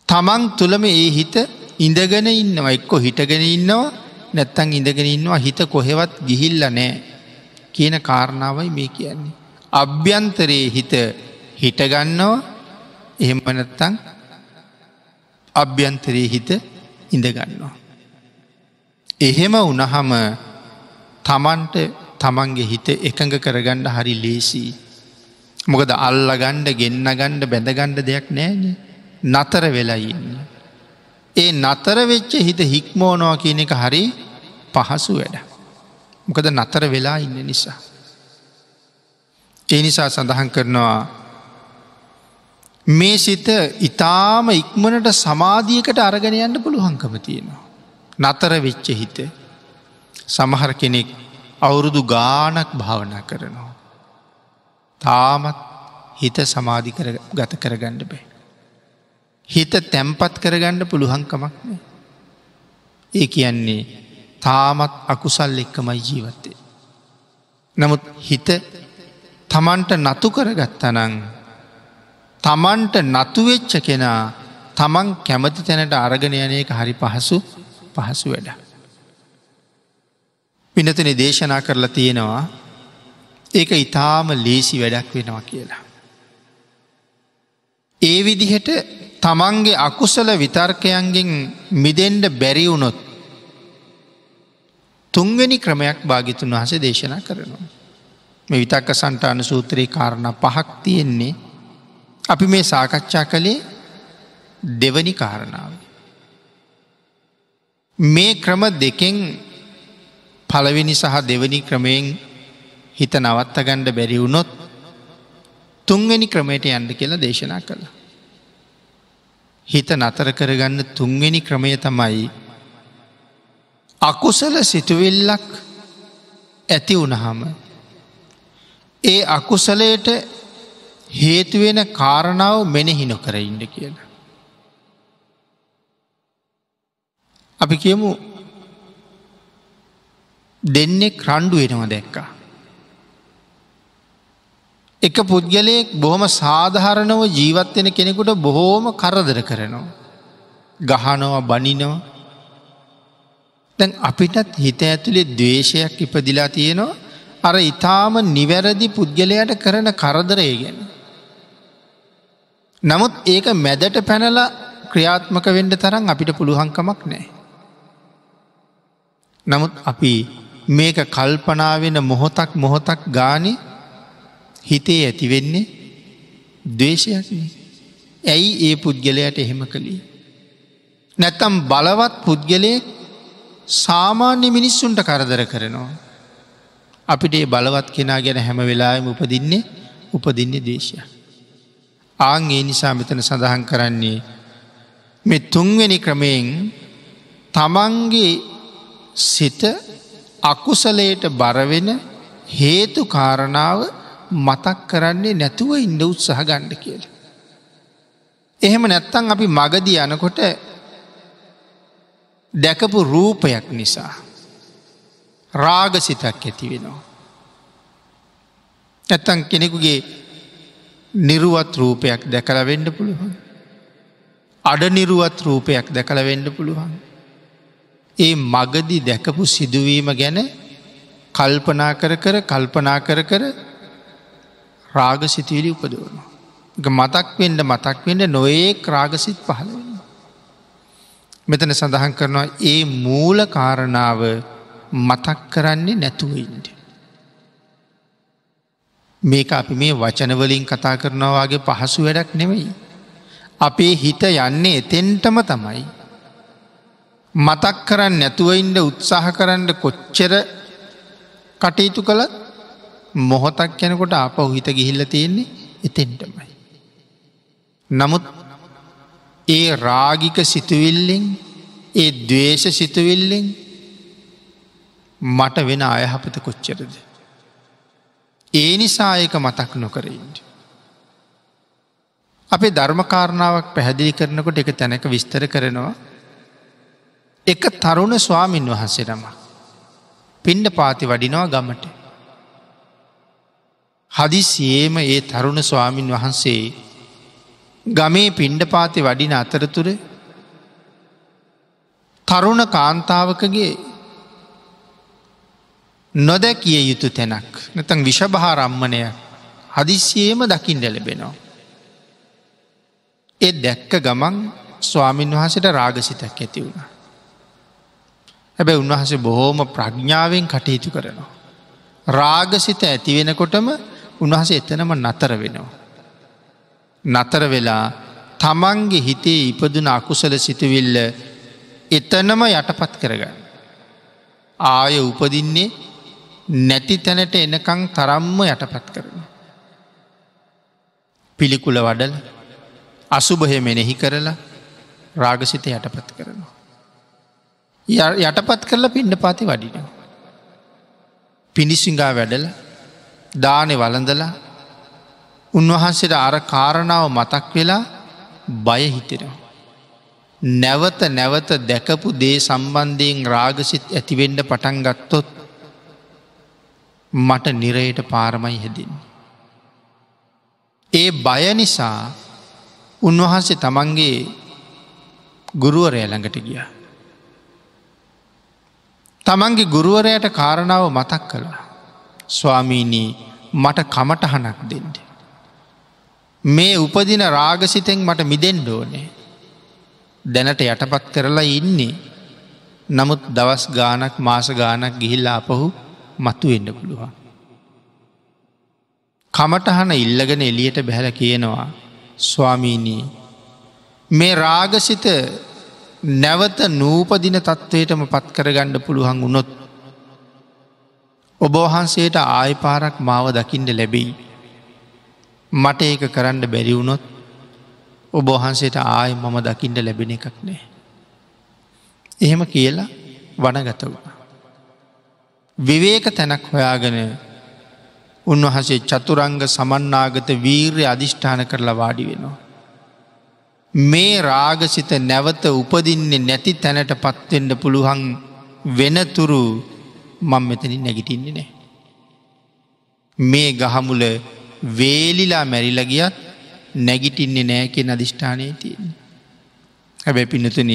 Speaker 1: තමන් තුළම ඒ හිත ඉඳගෙන ඉන්නවා එක්කො හිටගෙන ඉන්නවා නැත්තං ඉඳගෙන ඉන්නවා හිත කොහෙවත් ගිහිල්ල නෑ කියන කාරණාවයි මේ කියන්නේ. අභ්‍යන්තරයේ හිත හිටගන්නවා එහෙම නැත්තං අභ්‍යන්තරයේ හිත ඉඳගන්නවා. එහෙම උනහම තමන්ට තමන්ගේ හිත එකඟ කරගණ්ඩ හරි ලේසී. මොකද අල්ල ගණ්ඩ ගෙන්න්න ගණ්ඩ බැඳගණ්ඩ දෙයක් නෑන නතර වෙලයින්න. ඒ නතර වෙච්ච හිත හික්මෝනවා කියන එක හරි පහසු වැඩ. මොකද නතර වෙලා ඉන්න නිසා. ඒ නිසා සඳහන් කරනවා මේ සිත ඉතාම ඉක්මනට සමාධියකට අරගෙන යන්න පුළුවන්කම තියෙනවා. නතර වෙච්ච හිත සමහර කෙනෙක් අවුරුදු ගානක් භාවනා කරනවා. තාමත් හිත සමාධි ගත කරගණ්ඩ බෑ. හිත තැම්පත් කරගණ්ඩ පුළුවන්කමක් නෑ. ඒ කියන්නේ තාමත් අකුසල් එක්කමයි ජීවත්තේ. නමුත් හිත තමන්ට නතු කරගත්තනං තමන්ට නතුවෙච්ච කෙනා තමන් කැමති තැනට අරගෙන යනයක හරි පහසු පහසු වැඩ. පිනතන දේශනා කරලා තියෙනවා ඒක ඉතාම ලේසි වැඩක් වෙනවා කියලා. ඒ විදිහට තමන්ගේ අකුසල විතර්කයන්ගෙන් මිදෙන්ඩ බැරිවුණොත් තුන්වෙනි ක්‍රමයක් භාගිතුන් වහස දේශනා කරනවා. මේ විතක්ක සන්ටාන සූත්‍රයේ කාරණ පහක් තියෙන්නේ අපි මේ සාකච්ඡා කළේ දෙවනි කාරණාව. මේ ක්‍රම දෙකෙන් පළවෙනි සහ දෙවනි ක්‍රමයෙන් හිත නවත්ත ගණ්ඩ බැරි වුණොත් තුන්වෙනි ක්‍රමයට යන්ඩ කියලා දේශනා කළ. හිත නතර කරගන්න තුන්වෙනි ක්‍රමය තමයි අකුසල සිතුවිල්ලක් ඇති වුණහම ඒ අකුසලයට හේතුවෙන කාරණාව මෙනෙහි නොකර ඉන්න කියලා. අපි කියමු දෙන්නෙක් රණ්ඩු වෙනවා දැක්කා. එක පුද්ගලයෙක් බොහොම සාධහරණව ජීවත්වෙන කෙනෙකුට බොහෝම කරදර කරනවා. ගහනවා බනිනවා දැන් අපිටත් හිත ඇතුළේ දවේශයක් ඉපදිලා තියෙනවා අර ඉතාම නිවැරදි පුද්ගලයට කරන කරදරය ගැන. නමුත් ඒක මැදට පැනල ක්‍රියාත්මක වෙන්ඩ තරම් අපිට පුළුවන්කමක් නෑ. නමුත් අපි මේක කල්පනාවෙන මොහොතක් මොහොතක් ගානි හිතේ ඇතිවෙන්නේ දවේශයක්න. ඇයි ඒ පුද්ගලයට එහෙම කළේ. නැත්තම් බලවත් පුද්ගලයෙක් සාමාන්‍ය මිනිස්සුන්ට කරදර කරනවා. අපිට ඒ බලවත් කෙනා ගැන හැම වෙලාම උපදින්නේ උපදින්නේ දේශය. ආං ඒ නිසා මෙතන සඳහන් කරන්නේ මෙ තුන්වෙනි ක්‍රමයෙන් තමන්ගේ සිත අකුසලයට බරවෙන හේතු කාරණාව මතක් කරන්නේ නැතුව ඉන්ඩ උත්සහ ගණ්ඩ කියල. එහෙම නැත්තං අපි මගදී යනකොට දැකපු රූපයක් නිසා රාගසිතක් ඇති වෙනවා. ඇත්තන් කෙනෙකුගේ නිරුවත් රූපයක් දැකල වෙන්ඩ පුළුවන්. අඩ නිරුවත් රූපයක් දැකල වෙන්ඩ පුළුවන්. ඒ මගදි දැකපු සිදුවීම ගැන කල්පනා කර කර කල්පනා කර කර රාගසිතීලි උපදවන. මතක් වෙන්ඩ මතක් වෙන්ඩ නොඒ රාගසිත් පහළ. මෙතන සඳහන් කරනවා ඒ මූල කාරණාව මතක් කරන්නේ නැතුවඉන්ට. මේක අපි මේ වචනවලින් කතා කරනවාගේ පහසු වැඩක් නෙවෙයි. අපේ හිත යන්නේ එතෙන්ටම තමයි. මතක් කරන්න නැතුවයින්ට උත්සාහ කරන්න කොච්චර කටයුතු කළත් මොහොතක් යැනකොට අප හිත ගිහිල්ල තියෙන්නේ එතෙන්ටමයි. නමුත් ඒ රාගික සිතුවිල්ලෙන් ඒ දවේශ සිතුවිල්ලෙන් මට වෙන අයහපත කොච්චරද. ඒ නිසා ඒක මතක් නොකරයින්ට. අපේ ධර්මකාරණාවක් පැහැදිලි කරනකොට එක තැනක විස්තර කරනවා එක තරුණ ස්වාමීන් වහන්සේනම පින්ඩ පාති වඩිනවා ගමට. හදිසියේම ඒ තරුණ ස්වාමීන් වහන්සේ ගමේ පිණ්ඩපාති වඩින අතරතුර තරුණ කාන්තාවකගේ නොදැකිය යුතු තැනක් නතන් විෂභාරම්මණය හදිසියේම දකිින් ලැබෙනවා. ඒ දැක්ක ගමන් ස්වාමීන් වහසට රාගසිතක් ඇති වුණ. හැබැ උන්වහස බොහෝම ප්‍රඥ්ඥාවෙන් කටයුතු කරනවා. රාගසිත ඇතිවෙනකොටම උන්වහස එතනම නතර වෙනවා. නතර වෙලා තමන්ගේ හිතේ ඉපදුන අකුසල සිතුවිල්ල එතනම යටපත් කරගන්න. ආය උපදින්නේ නැති තැනට එනකං තරම්ම යටපත් කරන. පිළිකුල වඩල අසුභය මෙනෙහි කරලා රාගසිත යටපත් කරනවා. යටපත් කරලා පිණ්ඩ පාති වඩිනවා. පිණිසිංගා වැඩල දානෙ වලඳලා උන්වහන්සේට අර කාරණාව මතක් වෙලා බය හිතෙනවා. නැවත නැවත දැකපු දේ සම්බන්ධයෙන් රාගසිත් ඇතිවෙන්ඩ පටන් ගත්තොත් මට නිරයට පාරමයි හෙදින්. ඒ බය නිසා උන්වහන්සේ තමන්ගේ ගුරුවරය ළඟට ගිය. තමන්ගේ ගුරුවරයට කාරණාව මතක් කළා. ස්වාමීනී මට කමටහනක් දෙෙන්ට. මේ උපදින රාගසිතෙන් මට මිදෙන්ඩ ඕනේ. දැනට යටපත් කරලා ඉන්නේ නමුත් දවස් ගානක් මාස ගානක් ගිහිල්ලා අපහු මතු එන්න පුළුවන්. කමටහන ඉල්ලගෙන එලියට බැහැල කියනවා ස්වාමීනී මේ රාගසිත නැවත නූපදින තත්ත්වයටම පත් කරගණ්ඩ පුළුවන් වුණොත් ඔබවහන්සේට ආය පාරක් මාව දකිින්ට ලැබෙයි. මට ඒක කරන්න බැරිවුණොත් ඔබවහන්සේට ආය මම දකිින්ට ලැබෙන එකක් නෑ. එහෙම කියලා වනගත වුණ. විවේක තැනක් හොයාගෙන උන්වහන්සේ චතුරංග සමන්නාගත වීර්ය අධිෂ්ඨාන කරලා වාඩි වෙනවා. මේ රාගසිත නැවත උපදින්නේ නැති තැනට පත්වෙන්ඩ පුළුවන් වෙනතුරු මං මෙතනින් නැගිටින්නේ නෑ. මේ ගහමුල වේලිලා මැරිලගියත් නැගිටින්නේ නෑ කිය අධිෂ්ඨානය තියෙන. හැබැ පිනතුන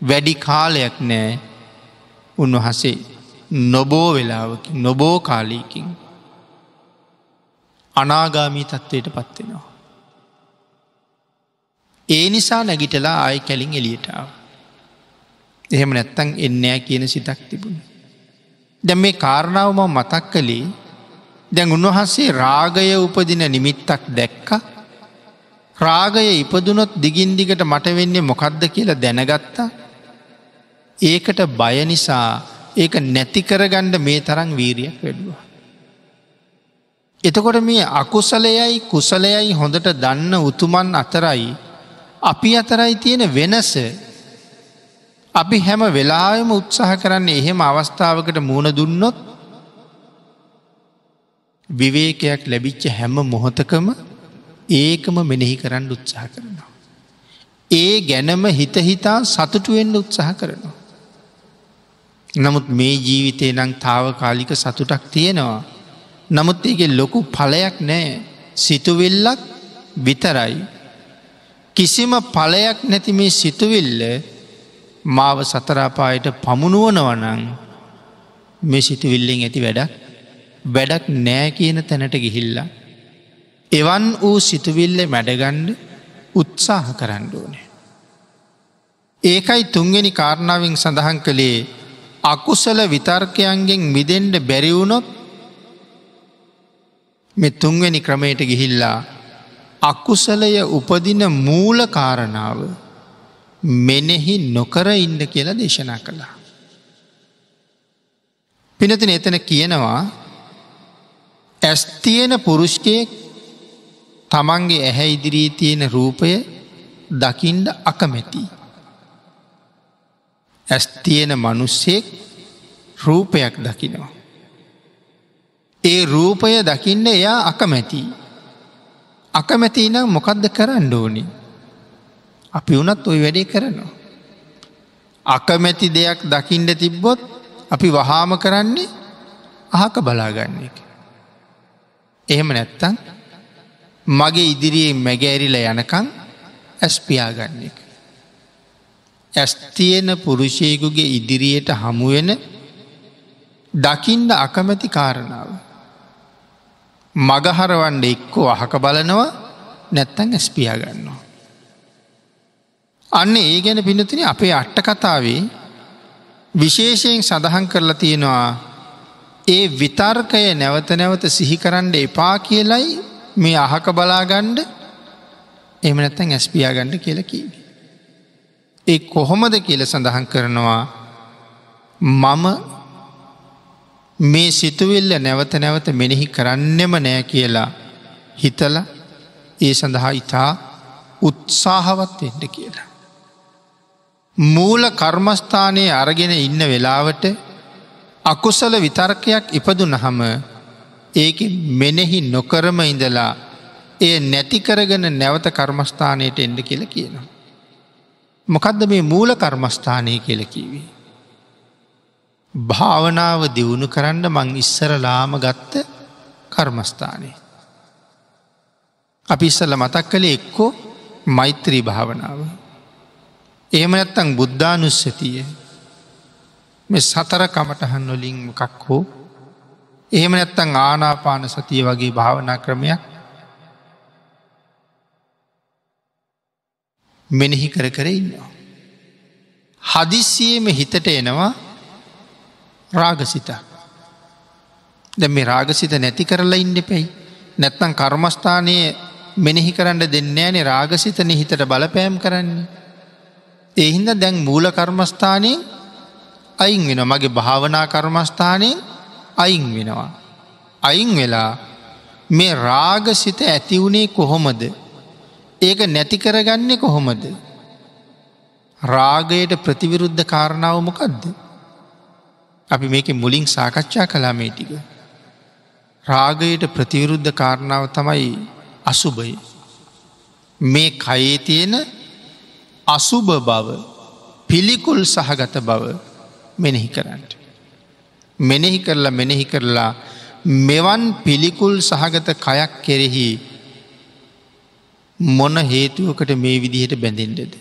Speaker 1: වැඩි කාලයක් නෑ උන්වහසේ නොබෝ වෙලාවකින් නොබෝ කාලීකින් අනාගාමී තත්ත්වයට පත්වෙනවා. ඒ නිසා නැගිටලා ආය කැලින් එලියටාව. එහෙම නැත්තං එන්නෑ කියන සිතක් තිබුණ. දැ මේ කාරණාවම මතක් කළේ දැන් උන්වහන්සේ රාගය උපදින නිමිත්තක් දැක්ක රාගය ඉපදුනොත් දිගින් දිගට මට වෙන්නේ මොකක්ද කියලා දැනගත්තා ඒකට බය නිසා ඒක නැතිකරගණ්ඩ මේ තරං වීරියක් වැඩුවා. එතකොට මේ අකුසලයයි කුසලයයි හොඳට දන්න උතුමන් අතරයි අපි අතරයි තියෙන වෙනස අපි හැම වෙලායම උත්සාහ කරන්නේ එහෙම අවස්ථාවකට මුණ දුන්නොත් විවේකයක් ලැබිච්ච හැම මොහොතකම ඒකම මෙනෙහි කරන්න උත්සාහ කරනවා. ඒ ගැනම හිතහිතා සතුටුවෙන්ඩ උත්සාහ කරනවා. නමුත් මේ ජීවිතය නං තාවකාලික සතුටක් තියෙනවා. නමුත් ඒක ලොකු පලයක් නෑ සිතුවෙල්ලක් විතරයි කිසිම පලයක් නැති මේ සිතුවිල්ල මාව සතරාපායට පමුණුවනවනං මේ සිතුවිල්ලෙන් ඇති වැඩක් වැඩක් නෑ කියන තැනට ගිහිල්ලා. එවන් වූ සිතුවිල්ල මැඩගණ්ඩ උත්සාහ කරන්න ඕනේ. ඒකයි තුන්වෙනි කාරණාවෙන් සඳහන් කළේ අකුසල විතර්කයන්ගෙන් මිදෙන්ඩ බැරිවුණොත් මෙ තුන්වෙනි ක්‍රමයට ගිහිල්ලා අකුසලය උපදින මූල කාරණාව මෙනෙහි නොකර ඉන්න කියලා දේශනා කළා. පිනතින එතන කියනවා ඇස්තියන පුරුෂ්කයෙක් තමන්ගේ ඇහැ ඉදිරී තියෙන රූපය දකිින්ඩ අකමැති. ඇස්තියන මනුස්සෙක් රූපයක් දකිනවා. ඒ රූපය දකින්න එයා අකමැතිී. අකමැති නම් මොකක්ද කරන්න ඕනි. අපි වනත් ඔය වැඩේ කරනවා. අකමැති දෙයක් දකිින්ට තිබ්බොත් අපි වහාම කරන්නේ අහක බලාගන්න එක. එහෙම නැත්තන් මගේ ඉදිරියේ මැගෑරිල යනකං ඇස්පියාගන්න එක. ඇස්තියන පුරුෂයකුගේ ඉදිරියට හමුවෙන දකිින්ට අකමැති කාරණාව. මගහරවන්ඩ එක්කෝ අහක බලනවා නැත්තං ඇස්පියා ගන්නවා. අන්න ඒ ගැන පිනතින අපේ අට්ට කතාවේ විශේෂයෙන් සඳහන් කරලා තියෙනවා ඒ විතර්කය නැවත නැවත සිහිකරන්ඩ එපා කියලයි මේ අහක බලාගණ්ඩ එම නැත්තැන් ඇස්පියාගණ්ඩ කියල කීවි. ඒ කොහොමද කියල සඳහන් කරනවා මම මේ සිතුවිල්ල නැවත නැවත මෙනෙහි කරන්නෙම නෑ කියලා හිතල ඒ සඳහා ඉතා උත්සාහවත් එෙන්ට කියලා. මූල කර්මස්ථානයේ අරගෙන ඉන්න වෙලාවට අකුසල විතර්කයක් ඉපදු නහම ඒක මෙනෙහි නොකරම ඉඳලා එය නැතිකරගෙන නැවත කර්මස්ථානයට එන්ඩ කියල කියනවා. මොකදද මේ මූල කර්මස්ථානය කියලකිවී. භාවනාව දියුණු කරන්න මං ඉස්සරලාම ගත්ත කර්මස්ථානය. අපි ඉස්සල්ල මතක් කළේ එක්කෝ මෛත්‍රී භාවනාව. එහෙම නැත්තං බුද්ධානුස්සතිය මෙ සතර කමටහන් වලින් මොකක් හෝ එහෙම නැත්තං ආනාපාන සතිය වගේ භාවනා ක්‍රමයක් මෙනෙහි කර කර ඉන්නවා. හදිස්සියම හිතට එනවා රාගසිත. දැ මේ රාගසිත නැති කරලා ඉන්න පැයි නැත්තං කර්මස්ථානයේ මෙනෙහි කරන්න දෙන්න ෑනේ රාගසිතන හිතට බලපෑම් කරන්නේ. එහින්ද දැන් මූල කර්මස්ථානයෙන් අයින් වෙන මගේ භාවනා කර්මස්ථානයෙන් අයින් වෙනවා. අයින් වෙලා මේ රාගසිත ඇතිවුණේ කොහොමද. ඒක නැති කරගන්නේ කොහොමද. රාගයට ප්‍රතිවිරුද්ධ කාරණාව මොකක්ද. අපි මේක මුලින් සාකච්ඡා කලාමේ ටික. රාගයට ප්‍රතිවිරුද්ධ කාරණාව තමයි අසුභය. මේ කයේ තියෙන අසුභ බව පිළිකුල් සහගත බව මෙනෙහි කරන්නට. මෙනෙහි කරලා මෙනෙහි කරලා මෙවන් පිළිකුල් සහගත කයක් කෙරෙහි මොන හේතුවකට මේ විදිහට බැඳෙන්ඩද.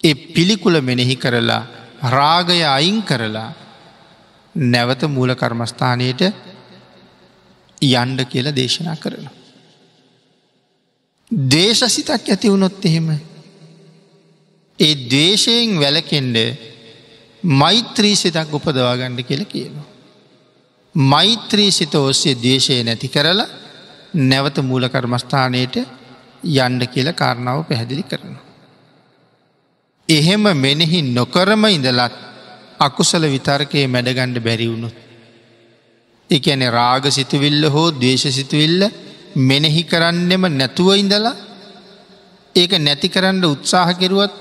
Speaker 1: ඒ පිළිකුල මෙනෙහි කරලා රාගය අයින් කරලා නැවත මූල කර්මස්ථානයට යන්ඩ කියල දේශනා කරන. දේශසිතක් ඇති වුණොත් එහෙම. ඒ දේශයෙන් වැලකෙන්ඩ මෛත්‍රී සිතක් උපදවාගණ්ඩ කියල කියනවා. මෛත්‍රී සිත ඔස්සේ දේශය නැති කරලා නැවත මූල කර්මස්ථානයට යන්ඩ කියල කාරණාව පැහැදිලි කරනවා. එහෙම මෙනෙහි නොකරම ඉඳලත් අකුසල විතර්කයේ මැඩගණ්ඩ බැරිවුණුත්. එකඇන රාග සිතුවිල්ල හෝ දේශ සිතුවිල්ල මෙනෙහි කරන්නෙම නැතුව ඉඳලා ඒක නැති කරන්න උත්සාහ කෙරුවත්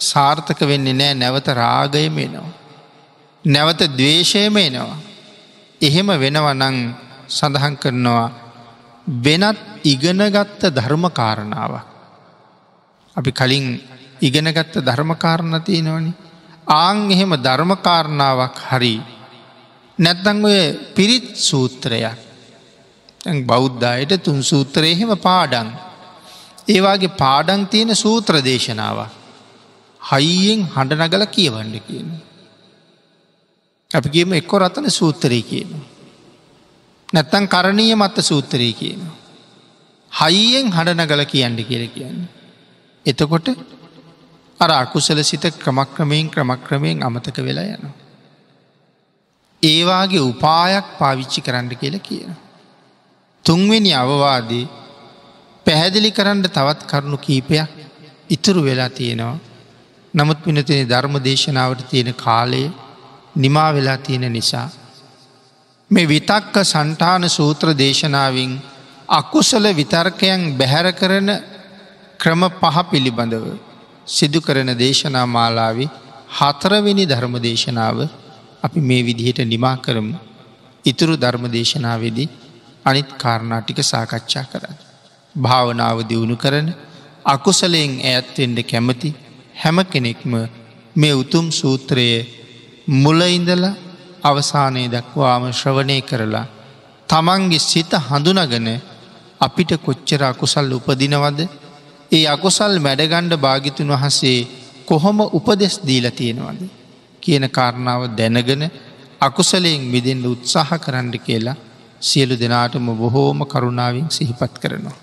Speaker 1: සාර්ථක වෙන්නේ නෑ නැවත රාගයම එනවා. නැවත දවේශයම එනවා. එහෙම වෙනවනං සඳහන් කරනවා වෙනත් ඉගෙනගත්ත ධර්මකාරණාව. අපි කලින් ඉගෙනගත්ත ධර්මකාරණ තියෙනවනි. ආං එහෙම ධර්මකාරණාවක් හරි නැත්තං ඔය පිරිත් සූත්‍රයක් බෞද්ධයට තුන් සූත්‍රයහෙම පාඩන්. ඒවාගේ පාඩන් තියෙන සූත්‍ර දේශනාව. හයියෙන් හඬ නගල කියවන්න කියන. අපිගේම එක්කො රතන සූත්‍රය කියන. නැත්තන් කරණීය මත්ත සූත්‍රය කියන. හයියෙන් හඬ නගල කියන්න කියල කියන්න. එතකොට අර අකුසල සිත ක්‍රමක්‍රමයෙන් ක්‍රමක්‍රමයෙන් අමතක වෙලා යනවා. ඒවාගේ උපායක් පාවිච්චි කරන්න කියල කියන. තුන්වෙනි අවවාදී පැහැදිලි කරන්න තවත් කරුණු කීපයක් ඉතුරු වෙලා තියෙනවා. නමුත් පිනතින ධර්ම දේශනාවට තියෙන කාලයේ නිමා වෙලා තියෙන නිසා. මේ විතක්ක සන්ටාන සූත්‍ර දේශනාවෙන් අකුසල විතර්කයන් බැහැර කරන ක්‍රම පහ පිළිබඳව සිදු කරන දේශනා මාලාවි හතරවෙනි ධර්ම දේශනාව අපි මේ විදිහට නිමා කරමු. ඉතුරු ධර්ම දේශනාවේදී අනිත් කාරණාටික සාකච්ඡා කරන්න. භාවනාව දියුණු කරන අකුසලයෙන් ඇත්වෙන්ඩ කැමති හැම කෙනෙක්ම මේ උතුම් සූත්‍රයේ මුලඉඳල අවසානයේ දක්වාම ශ්‍රවණය කරලා තමන්ගේ සිත හඳුනගන අපිට කොච්චර අකුසල් උපදිනවද ඒ අකුසල් මැඩගණ්ඩ භාගිතුන් වහසේ කොහොම උපදෙස් දීල තියෙනවද. කියන කාරණාව දැනගෙන අකුසලයෙන් මිදෙන්ට උත්සාහ කරන්න කියලා සියලු දෙනාටම බොහෝම කරුණාවෙන් සිහිපත් කරනවා.